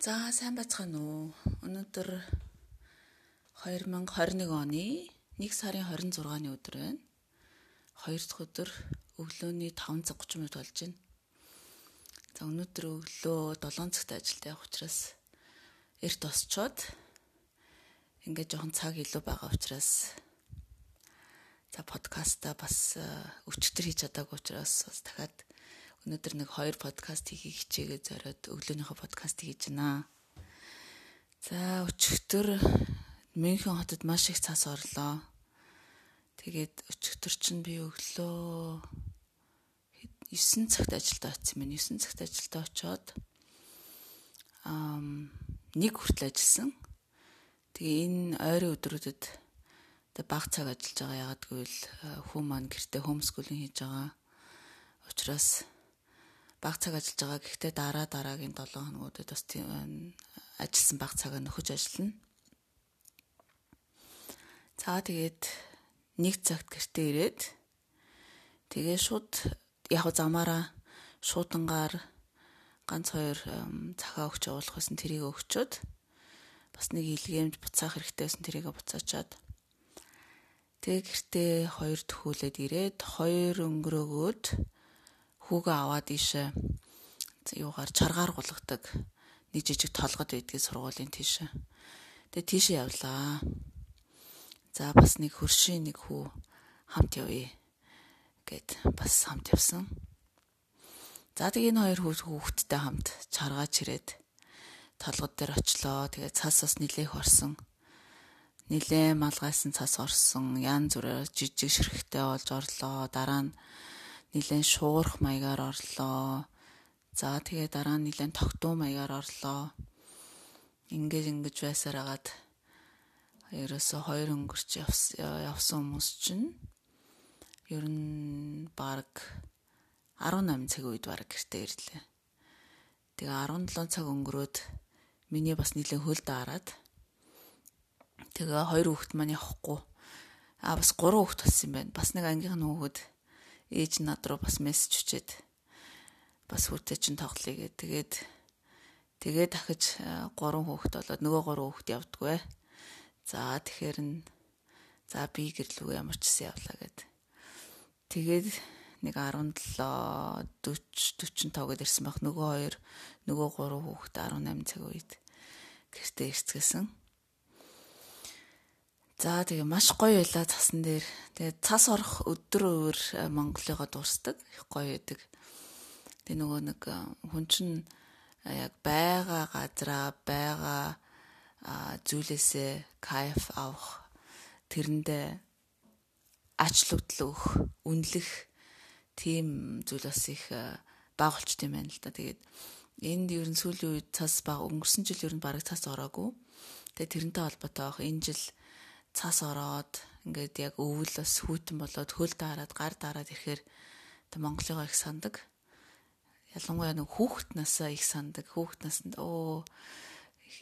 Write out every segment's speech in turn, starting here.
За сайн байцгаана уу. Өнөөдөр 2021 оны 1 сарын 26-ны өдөр байна. 2 дахь өдөр өглөөний 5:30 минут болж байна. За өнөөдөр өглөө 7 цагт ажилд явах учраас эрт осчоод ингээд жоохон цаг илүү байгаа учраас за подкаста бас э, өчтөр хийж чадаагүй учраас бас дахиад Өнөөдөр нэг хоёр подкаст хийхийг хичээгээ зориод өглөөнийхөө подкаст хийж байна. За өчигдөр Мюнхен хотод маш их цас орлоо. Тэгээд өчигдөр чинь би өглөө 9 цагт ажилдаа очсон юм. 9 цагт ажилдаа очоод ам нэг хүртэл ажилласан. Тэгээ энэ ойрын өдрүүдэд тэг баг цаг ажиллаж байгаа ягаад гэвэл хүн маань гэртээ хомскулинг хийж байгаа. Учираас баг цаг ажиллаж байгаа. Гэхдээ дараа дараагийн 7 хоногудад бас тийм ажилласан баг цагаа нөхөж ажиллана. За тэгээд нэг цагт гэртээ ирээд тэгээ шууд яг замаараа шуудангаар ганц хоёр цахаа өгч явуулах байсан тэрийг өгчөөд бас нэг илгээмж буцаах хэрэгтэй байсан тэрийг буцаачаад тэгээ гэртээ хоёр төхүүлээд ирээд хоёр өнгөрөөгөөд хүүгээ аваад ийшээ юугаар чаргаар гулгадаг нэг жижиг толгод байдгийг сургуулийн тийш. Тэгээ тийшээ явлаа. За бас нэг хөршийн нэг хүү хамт явъя гэд бас хамт явсан. За тэгээ энэ хоёр хүүхэдтэй хамт чаргаач ирээд толгод дээр очлоо. Тэгээ цас бас нилээх орсон. Нилээ малгайсан цас орсон. Ян зүрээр жижиг ширхтээ болж орлоо. Дараа нь нилээн шуурах маягаар орлоо. За тэгээ дараа нь нилээн тогтуу маягаар орлоо. Ингээд ингэж байсаар агаад ерөөсө хоёр өнгөрч явсан хүмүүс чинь ер нь баг 18 цаг үед баг гэртээ ирлээ. Тэгээ 17 цаг өнгөрөөд миний бас нилээн хөл даарад тэгээ хоёр хүүхэд маань явахгүй. А бас гурван хүүхэд болсон юм байна. Бас нэг ангийнхан хүүхэд ээж над руу бас мессеж өчээд бас хүүтэй чинь тоглоё гэ. Тэгээд тэгээ дахиж гурван хүүхэд болоод нөгөө гурван хүүхэд явдггүй. За тэгэхээр нь за би гэрлүү ямар ч гэсэн явлаа гэд. Тэгээд нэг 17 40 45 гээд ирсэн байх. Нөгөө хоёр нөгөө гурван хүүхэд 18 цаг үед гэртээ ирцгээсэн. За тэгээ маш гоё байла цасан дээр. Тэгээ цас орох өдөр өөр э, Монголыгоо дуусдаг. Их гоё байдаг. Тэгээ нөгөө нэг э, хүн чинь э, яг байгаа газараа байгаа зүйлээсээ кайф авах тэрэндээ ачлогдол өгөх, үнэлэх тийм зүйл бас их баг болчт юм байна л да. Тэгээд энд ер нь сүүлийн үед цас баг өнгөрсөн жил ер нь бараг цас ороогүй. Тэгээ тэрнтэй холбоотой байх энэ жил цас ороод ингээд яг өвөл бас хүйтэн болоод хөл даарад гар даарад ирэхээр Монголыгоо их сандаг. Ялангуяа нэг хүүхэд насаа их сандаг. Хүүхэд насанд оо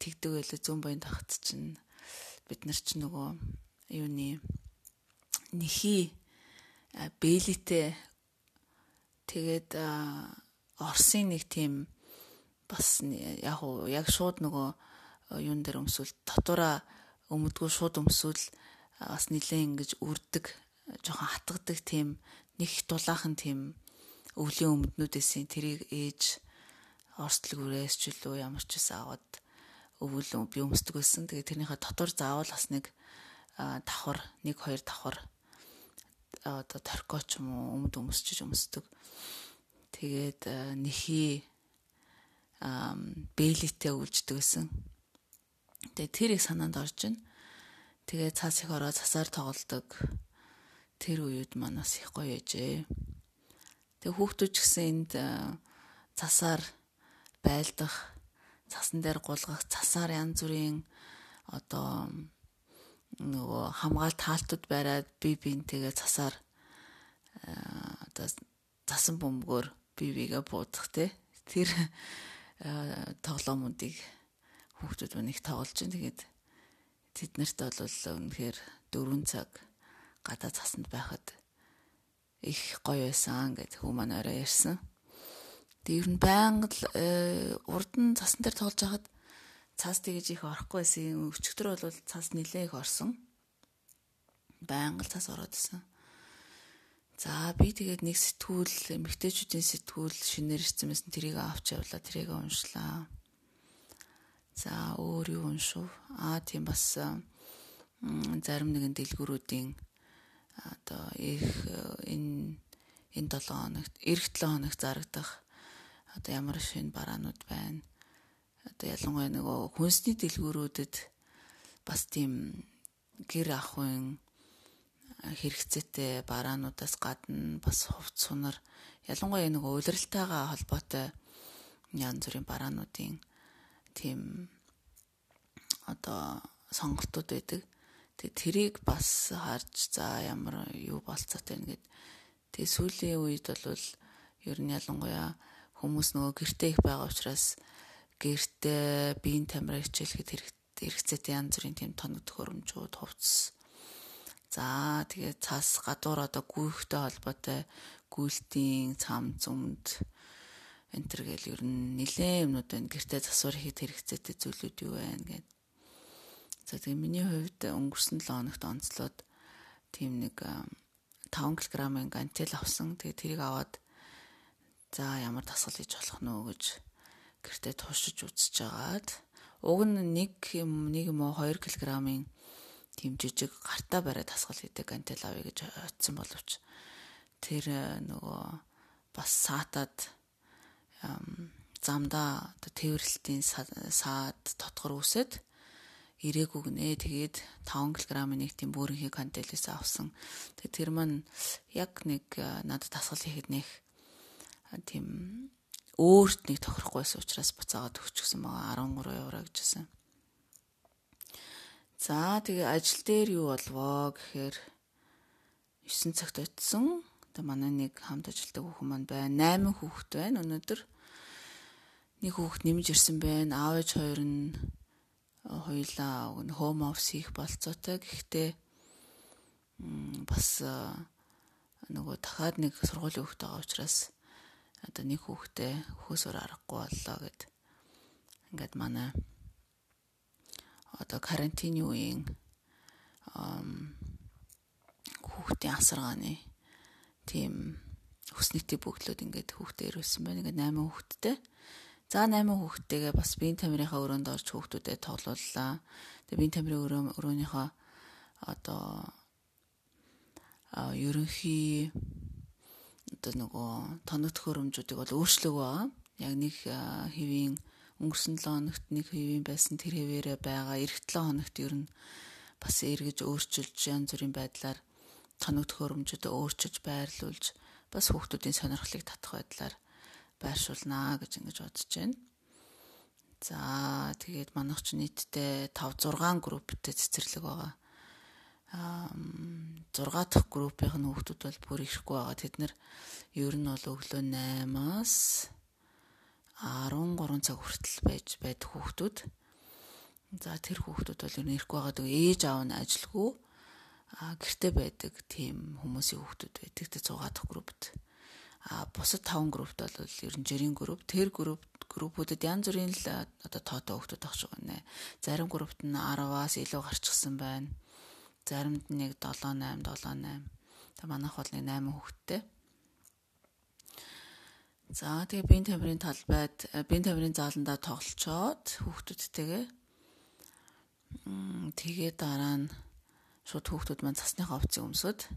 тэгдэг байлаа зүүн боён тахт чинь бид нар ч нөгөө юуны нэхий бэлитэй тэгээд Орсын нэг тийм бас яг яг шууд нөгөө юун дээр өмсвөл татвараа өмдгөө шууд өмсвөл бас нилээн ингэж үрдэг жоохон хатгадаг тийм нэг дулаахан тийм өвлийн өмднүүдээс тэрийг ээж орсдлгүүрээс ч үлээ ямар ч ус аваад өвөл би өмсдөг байсан. Тэгээ тэрнийхээ дотор заавал бас нэг давхар нэг хоёр давхар одоо торко ч юм уу өмд өмсчиж өмсдөг. Тэгээд нэхий бэлитэй өвлждөг гэсэн. Тэгээ тэр их санаанд орж байна. Тэгээ цаас их ороо цасаар тоглодог. Тэр үед манаас их гоё ээжээ. Тэгээ хүүхдүүд ч гэсэн энд цасаар байлдах, цасан дээр гулгах, цасаар янз бүрийн одоо нөгөө хамгаалт хаалтууд бариад би бинтэйгээ цасаар одоо цасан бөмбөгөөр бие бигээ буудах те тэр тоглоомуудыг хүүхдүүд их тоглож байна. Тэгээд тэд нарт бол үнэхээр 4 цаг гадаа цасанд байхад их гоё байсан гэж хүү маань орой ярьсан. Тэг ер нь байнга л э, урд нь цасан дээр тоглож байхад цаас тэгж их орохгүй байсан. Өчигдөр бол цаас нилээ их орсон. Байнга цаас ороод исэн. За би тэгээд нэг сэтгүүл эмэгтэйчүүдийн сэтгүүл шинээр ирсэн байсан тэрийг авч явлаа тэрийг уншлаа. За өөр юу уншив? Аа тийм бас зарим нэгэн дэлгүүрүүдийн одоо их энэ энэ 7 хоногт эх 7 хоногт зарагдах одоо ямар шинэ бараанууд байна. Одоо ялангуяа нөгөө хүнсний дэлгүүрүүдэд бас тийм гэр ахын хэрэгцээтэй бараануудаас гадна бас хувц сунар ялангуяа нэг улиралтайгаа холбоотой янз бүрийн бараануудын тийм одоо сонголтууд байдаг. Тэгээ тэрийг бас харж за ямар юу болцоотой ингээд тэгээ сүүлийн үед бол ер нь ялангуяа хүмүүс нөгөө гэртээ их байгаа учраас гэртээ биеийн тамираа хичээлэхэд хэрэгцээтэй янз бүрийн тийм тоног төхөөрөмжүүд хувцс За тэгээд цаас гадуур одоо гүйхтэй холбоотой гүйлтийн цам зүмд энтер гэл ер нь нилээн юмнууд байна. Гэртээ засвар хийх хэрэгцээтэй зүйлүүд юу байна гэд. За тэгээ миний хувьд өнгөрсөн 7 хоногт онцлоод тийм нэг 5 кг-ын гантел авсан. Тэгээ тэрийг аваад за ямар дасгал хийж болох нөө гэж гэртээ туршиж үзэж агаад уг нь нэг юм нэг юм уу 2 кг-ын тийм жижиг гартаа бариад хасгал хийдэг антил авъя гэж очисон боловч тэр нөгөө бас саатад замдаа тээвэрлэлтийн саад тотгор үсэд ирээгүй гинэ. Тэгээд 5 кг-ын нэг тийм бүрэнхий кантелээс авсан. Тэгээд тэр маань яг нэг надад тасгал хийхэд нэг тийм өөрт нэг тохирохгүй учраас буцаагаад өгчихсэн байгаа 13 евро гэжсэн. За тэгээ ажил дээр юу болвоо гэхээр 9 цагт очисон. Тэгээ манай нэг хамт ажилладаг хүүхэн маань байна. 8 хүүхэд байна өнөөдөр. Нэг хүүхэд нэмж ирсэн байна. Аав ээж хоёр нь хоёлаа хоум офис хийх болцоотой. Гэхдээ бас нөгөө дахиад нэг сургуулийн хүүхэд байгаа учраас одоо нэг хүүхдээ хөөсөөр аргагүй боллоо гэд. Ингээд манай одоо карантины үеийн хүүхдийн асаргааны тийм хүснэгтэй бөглөөд ингээд хүүхдээ ирүүлсэн байна. Ингээд 8 хүүхэдтэй. За 8 хүүхдтэйгээ бас биеийн тамирынхаа өрөөнд орж хүүхдүүдэд тоглууллаа. Тэгээ биеийн тамирын өрөө өрөөнийхөө одоо а ерөнхий одоо нөгөө тоног төхөөрөмжүүдийг бол өөрчлөөгүй байгаа. Яг нэг хэвийн өнгөрсөн 7 хоногт нэг хэвийн байсан тэр хэвээрээ байгаа. Ирэх 7 хоногт ер нь бас эргэж өөрчилж янз бүрийн байдлаар тоног төхөөрөмжөдөө өөрчилж байрлуулж бас хүүхдүүдийн сонирхлыг татах байдлаар байршуулнаа гэж ингэж бодож байна. За тэгээд манайх ч нийтдээ 5 6 групптэй цэцэрлэг байгаа. Аа 6 дахь группийн хүүхдүүд бол бүр ирэхгүй байгаа. Тэд нар ер нь бол өглөө 8-аас 13 цаг хүртэл байж байдаг хүүхдүүд. За тэр хүүхдүүд бол ер нь ирэхгүй байгаад ээж аав нь ажилгүй гэрте байдаг тийм хүмүүсийн хүүхдүүд байдаг тэ 6 дахь группт. А бусад 5 группт бол ер нь жирийн групп. Тэр групп группүүдэд янз бүрийн л одоо тоотой хүүхдүүд байгаа нэ. Зарим группт нь 10-аас илүү гарчихсан байна. Заримд нэг 7 8 7 8. Та манайх бол нэг 8 хүүхэдтэй. За тэгээ биеийн тамирын талбайд э, биеийн тамирын зааландаа тоглолцоод хүүхдүүдтэйгээ тэгээ дараа нь шууд хүүхдүүд маань цасныхаа овцыг өмсөд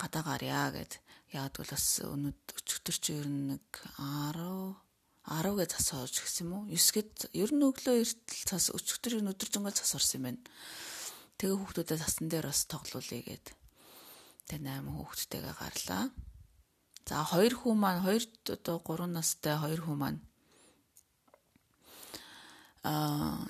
гадаа гарья гэд яад бол бас өнөд өчигдөр чи ер нь нэг 10 10 гэ цас орж гисэн юм уу? 9 гэд ер нь өглөө эртэл цас өчигдөр өдөр зөнгөө цас орсон юм байна. Тэгээ хүүхдүүдэд цасан дээр бас тоглоулъя гэд. Тэгээ 8 хүүхдтэйгээ гарлаа. За хоёр хүн маань хоёр одоо 3 настай хоёр хүн маань аа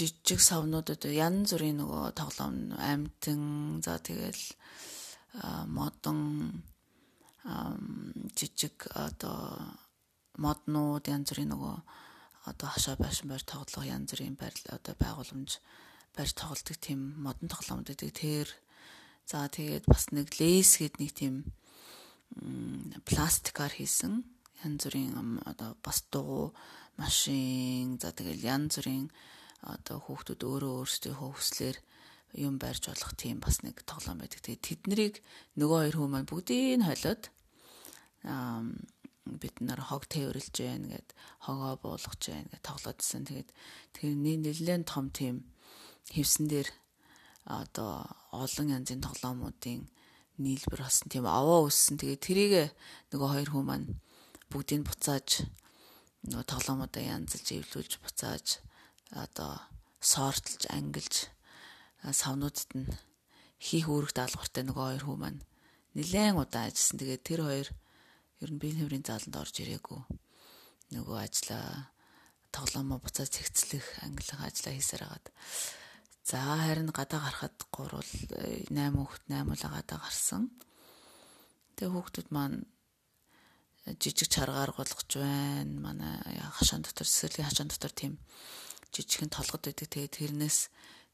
жижиг савнуудад янз бүрийн нөгөө тоглоом амтэн за тэгэл модон жижиг одоо моднууд янз бүрийн нөгөө одоо хашаа байшин байр тоглох янз бүрийн байр одоо байгууламж барьж тоглодог тийм модон тоглоомд гэдэг тэр за тэгээд бас нэг лейс гээд нэг тийм пластикаар хийсэн. Янз бүрийн одоо бас дугуй машин за тэгэл янз бүрийн одоо хүүхдүүд өөрөө өөрсдийнхөө хүслээр юм барьж болох тийм бас нэг тоглоом байдаг. Тэгээ тэднийг нөгөө хоёр хүмүүс маань бүгдийг холиод аа бид нар хог тээвэрлж байна гэд хогоо буулгаж байна гэд тоглоодсэн. Тэгээд тэр нэлээд том тийм хевсэн дээр одоо олон янзын тоглоомуудын нийлбэр болсон тийм аваа өссөн. Тэгээд тэрийг нөгөө хоёр хүн маань бүгдийг буцааж нөгөө тоглоомуудаа янзлж эвлүүлж буцааж одоо сортлж ангилж савнуудад нь хийх үүрэг даалгавартай нөгөө хоёр хүн маань нэлээд удаа ажилласан. Тэгээд тэр хоёр ер нь биеийн хөврийн зааланд орж ирээгүй. Нөгөө ажлаа тоглоомоо буцаад цэгцлэх, ангилах ажлаа хийсээр хагаад. За харин гадаа гарахад гурвал 8 хүүхэд 8 улаа гадаа гарсан. Тэгээ хүүхдүүд маань жижиг чаргаар голгож байна. Манай хашаан дотор цэцэрлэгийн хашаан дотор тийм жижигхэн толгод байдаг. Тэгээ тэрнээс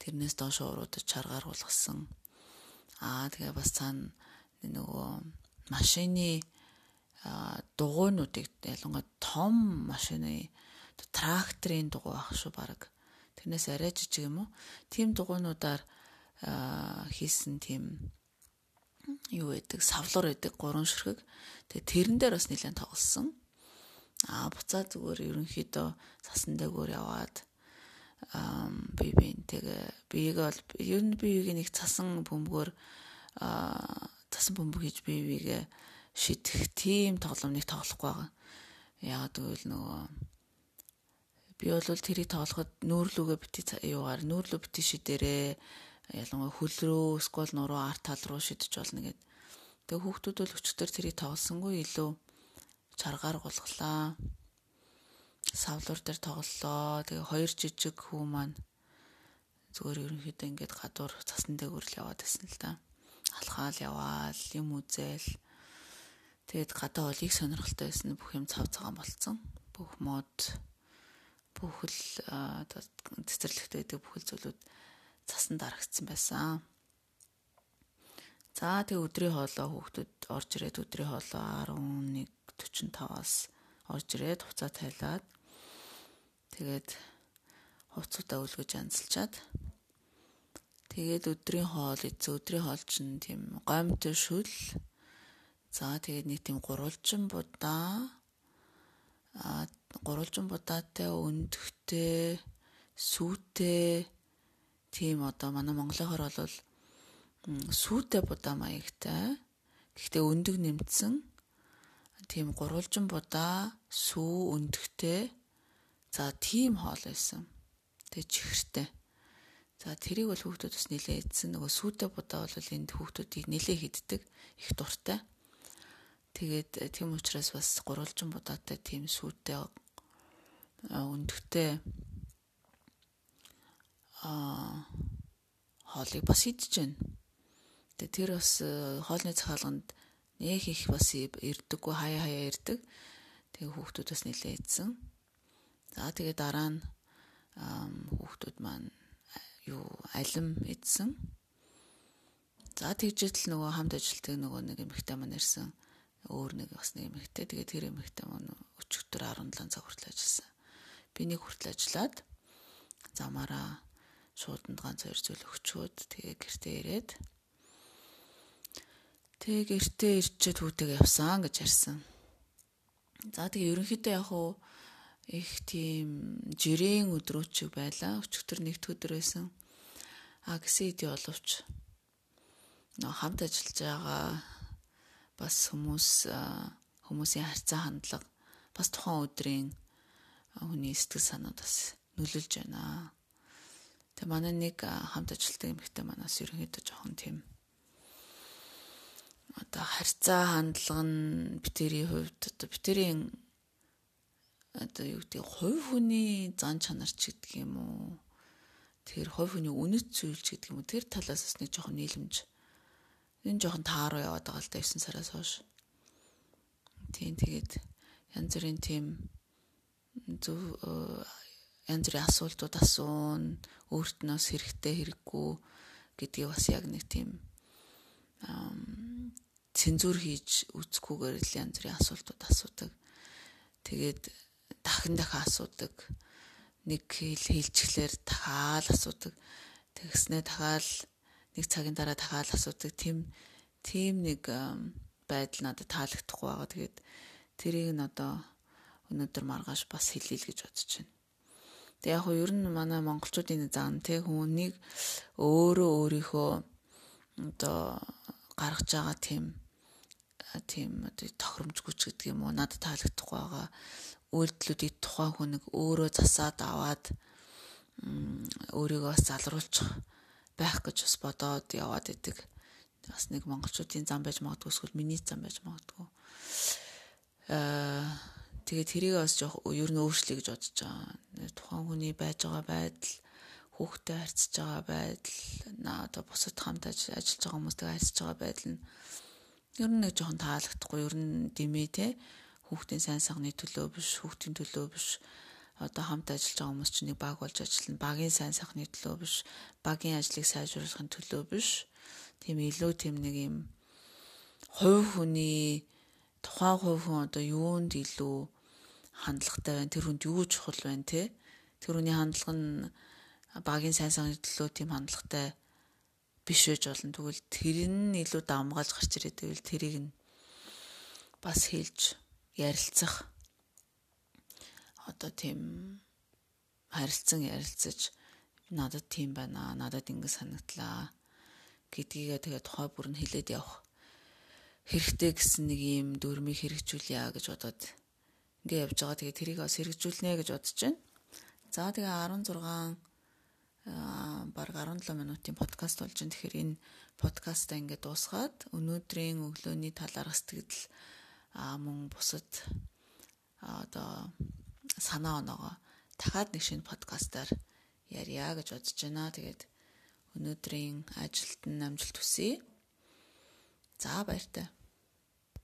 тэрнээс доош уруудаж чаргаар голгосон. Аа тэгээ бас цаана нөгөө машины дугуйнуудыг ялангуяа том машины тракторын дугуй ах шүү баг. Тэрнээс арай жижиг юм уу? Тим дугуйнуудаар хийсэн тийм юу байдаг савлуур байдаг гурван ширхэг тэгээ тэрэн дээр бас нэлээд тоглосон а буцаа зүгээр ерөнхийдөө цасан дээгүүр яваад би бинтэйгээ биеийг бол ер нь биеийг нэг цасан бөмбөгөөр цасан бөмбөг хийж биеийг шидэх тийм тоглоомыг тоглохгүй байгаа яагаад гэвэл нөгөө би бол тэрийг тоглоход нүүрлүүгээ бити юугаар нүүрлүү бити шидэрээ ялангуяа хөл рүү эсвэл нуруу арт тал руу шидэж болно гэд. Тэгээ хүүхдүүд бол өчтөр тэрийг тоглосонгүй илүү чаргаар голглаа. Савлуур дээр тоглолоо. Тэгээ хоёр жижиг хүү маань зүгээр ерөнхийдөө ингээд гадуур цасан дээгүүр л яваад байсан л да. Алхаал яваал, юм үзэл. Тэгээд гадаа их сонирхолтой байсан бүх юм цав цагаан болцсон. Бүх мод бүх л цэцэрлэгт байдаг бүх л зүйлүүд цасан дарагдсан байсан. За тэг өдрийн хоолоо хүүхдүүд орж ирээд өдрийн хоолоо 11:45-аас орж ирээд хуцаа тайлаад тэгээд хувцуудаа үлгэж анзалчаад тэгээд өдрийн хоол эзэн өдрийн хоол чинь тийм гомтой шүл за тэгээд нэг тийм гурвалжин будаа а гурвалжин будаатай өндөхтэй сүүтэй тийм одоо манай монголынхоор бол сүйтэй будаа маягтай. Гэхдээ өндөг нэмсэн. Тийм гурвалжин будаа, сүү өндөгтэй. За тийм хоол байсан. Тэгээ чихэртэй. За тэрийг бол хүүхдүүд бас нилээ эдсэн. Нөгөө сүйтэй будаа бол энд хүүхдүүдийг нилээ хиддэг. Их дуртай. Тэгээд тийм учраас бас гурвалжин будаатай тийм сүйтэй өндөгтэй аа хоолыг бас идэж байна. Тэгээ тэр бас э, хоолны цахалганд нэх их бас ирдэггүй хаяа хаяа ирдэг. Тэгээ хүүхдүүд бас нэлээ идсэн. За тэгээ дараа нь хүүхдүүд маань юу алим идсэн. За тэгжэл нөгөө хамт ажилтдаг нөгөө нэг эмэгтэй маань ирсэн. Өөр нэг бас нэг эмэгтэй. Тэгээ тэр эмэгтэй маань өчигдөр 17 цаг хүртэл ажилласан. Би нэг хүртэл ажиллаад замаараа шууданд ганц хоёр зүйл өгчөөд тэгээ гэртээ ирээд тэгээ гэртээ ирчээд хүүтэйгээ явсан гэж ярьсан. За тэгээ ерөнхийдөө яг уу их тийм жирийн өдрөөчиг байла. Өчигдөр нэгд өдөр байсан. А гэсэн хэдий боловч нөө хамт ажиллаж байгаа бас хүмүүс хүмүүсийн харьцаа хандлага бас тухайн өдрийн хүний сэтгэл санаанд бас нөлөөлж байна. Тэгээ манай нэг хамт ажилладаг эмэгтэй манаас ерөнхийдөө жоохон тийм одоо харьцаа хандлага нь битэрийн хувьд одоо битэрийн одоо юу гэдэг хувь хүний зан чанар ч гэдэг юм уу? Тэр хувь хүний үнэт зүйл ч гэдэг юм уу? Тэр талаас бас нэг жоохон нийлэмж. Энэ жоохон тааруу яваад байгаа л да 9 сараас хойш. Тийм тэгээд янз бүрийн тийм зөв янз бүрийн асуултууд асуун өөртнөөс хэрэгтэй хэрэггүй гэдгийг бас яг нэг тийм цензур хийж үзэхгүйгээр л янз бүрийн асуултууд асуудаг. Тэгээд дахин дахин асуудаг. Нэг хэл хэлчихлээр дахиад асуудаг. Тэгснээ дахиад нэг цагийн дараа дахиад асуудаг. Тим тим нэг байдал надад таалагдахгүй байгаа. Тэгээд тэрийг нь одоо өнөөдөр маргааш бас хэлье л гэж бодож байна. Тэг яг хөө ер нь манай монголчуудын зан те хүмүүнийг өөрөө өөрийнхөө одоо гаргаж байгаа тийм тийм одоо тохиромжгүйч гэдэг юм уу надад таалагдахгүй байгаа үйлдэлүүдийг тухайн хүн нэг өөрөө засаад аваад өөрийгөө бас залруулчих байх гэж бас бодоод яваад идэг. Бас нэг монголчуудын зам байж магадгүй эсвэл миний зам байж магадгүй. Аа тэгээд тэрийг бас жоох ер нь өөрчлөе гэж бодож байгаа. Тухайн хүний байж байгаа байдал хүүхдэд харьцаж байгаа байдал наа одоо бусад хамт ажиллаж байгаа хүмүүстэй харьцаж байгаа байдал нь ер нь нэг жоохон таалагдахгүй ер нь димээ те хүүхдийн сайн сайхны төлөө биш хүүхдийн төлөө биш. Одоо хамт ажиллаж байгаа хүмүүс чинь нэг баг болж ажиллана. Багийн сайн сайхны төлөө биш багийн ажлыг сайжруулахын төлөө биш. Тийм илүү тийм нэг юм хувь хүний тухайн хувь хүн одоо юунд илүү хандлагатай байна? Тэр хүнд юу чухал байна те? Тэр хүний хандлага нь багийн сайн сайхны төлөө тийм хандлагатай биш байж болно. Тэгвэл тэр нь илүү давмгаалж гарч ирээд байвал тэрийг нь бас хэлж ярилцах одоо тийм харилцан ярилцаж надад тийм байна надад ингэ санагдлаа гэдгийгээ тэгээ тухай бүр нь хэлээд явах хэрэгтэй гэсэн нэг юм дүрмийг хэрэгжүүлье гэж бодоод ингээ явж байгаа. Тэгээ тэрийг бас хэрэгжүүлнэ гэж бодож байна. За тэгээ 16 баг 17 минутын подкаст болж байна. Тэгэхээр энэ подкастаа ингээд дуусгаад өнөөдрийн өглөөний талаарх сэтгэл а мөн бусад одоо санаа оноогоо дахиад нэг шинэ подкастаар ярья гэж бодож байна. Тэгээд өнөөдрийн ажилд нь амжилт хүсье. За баяртай.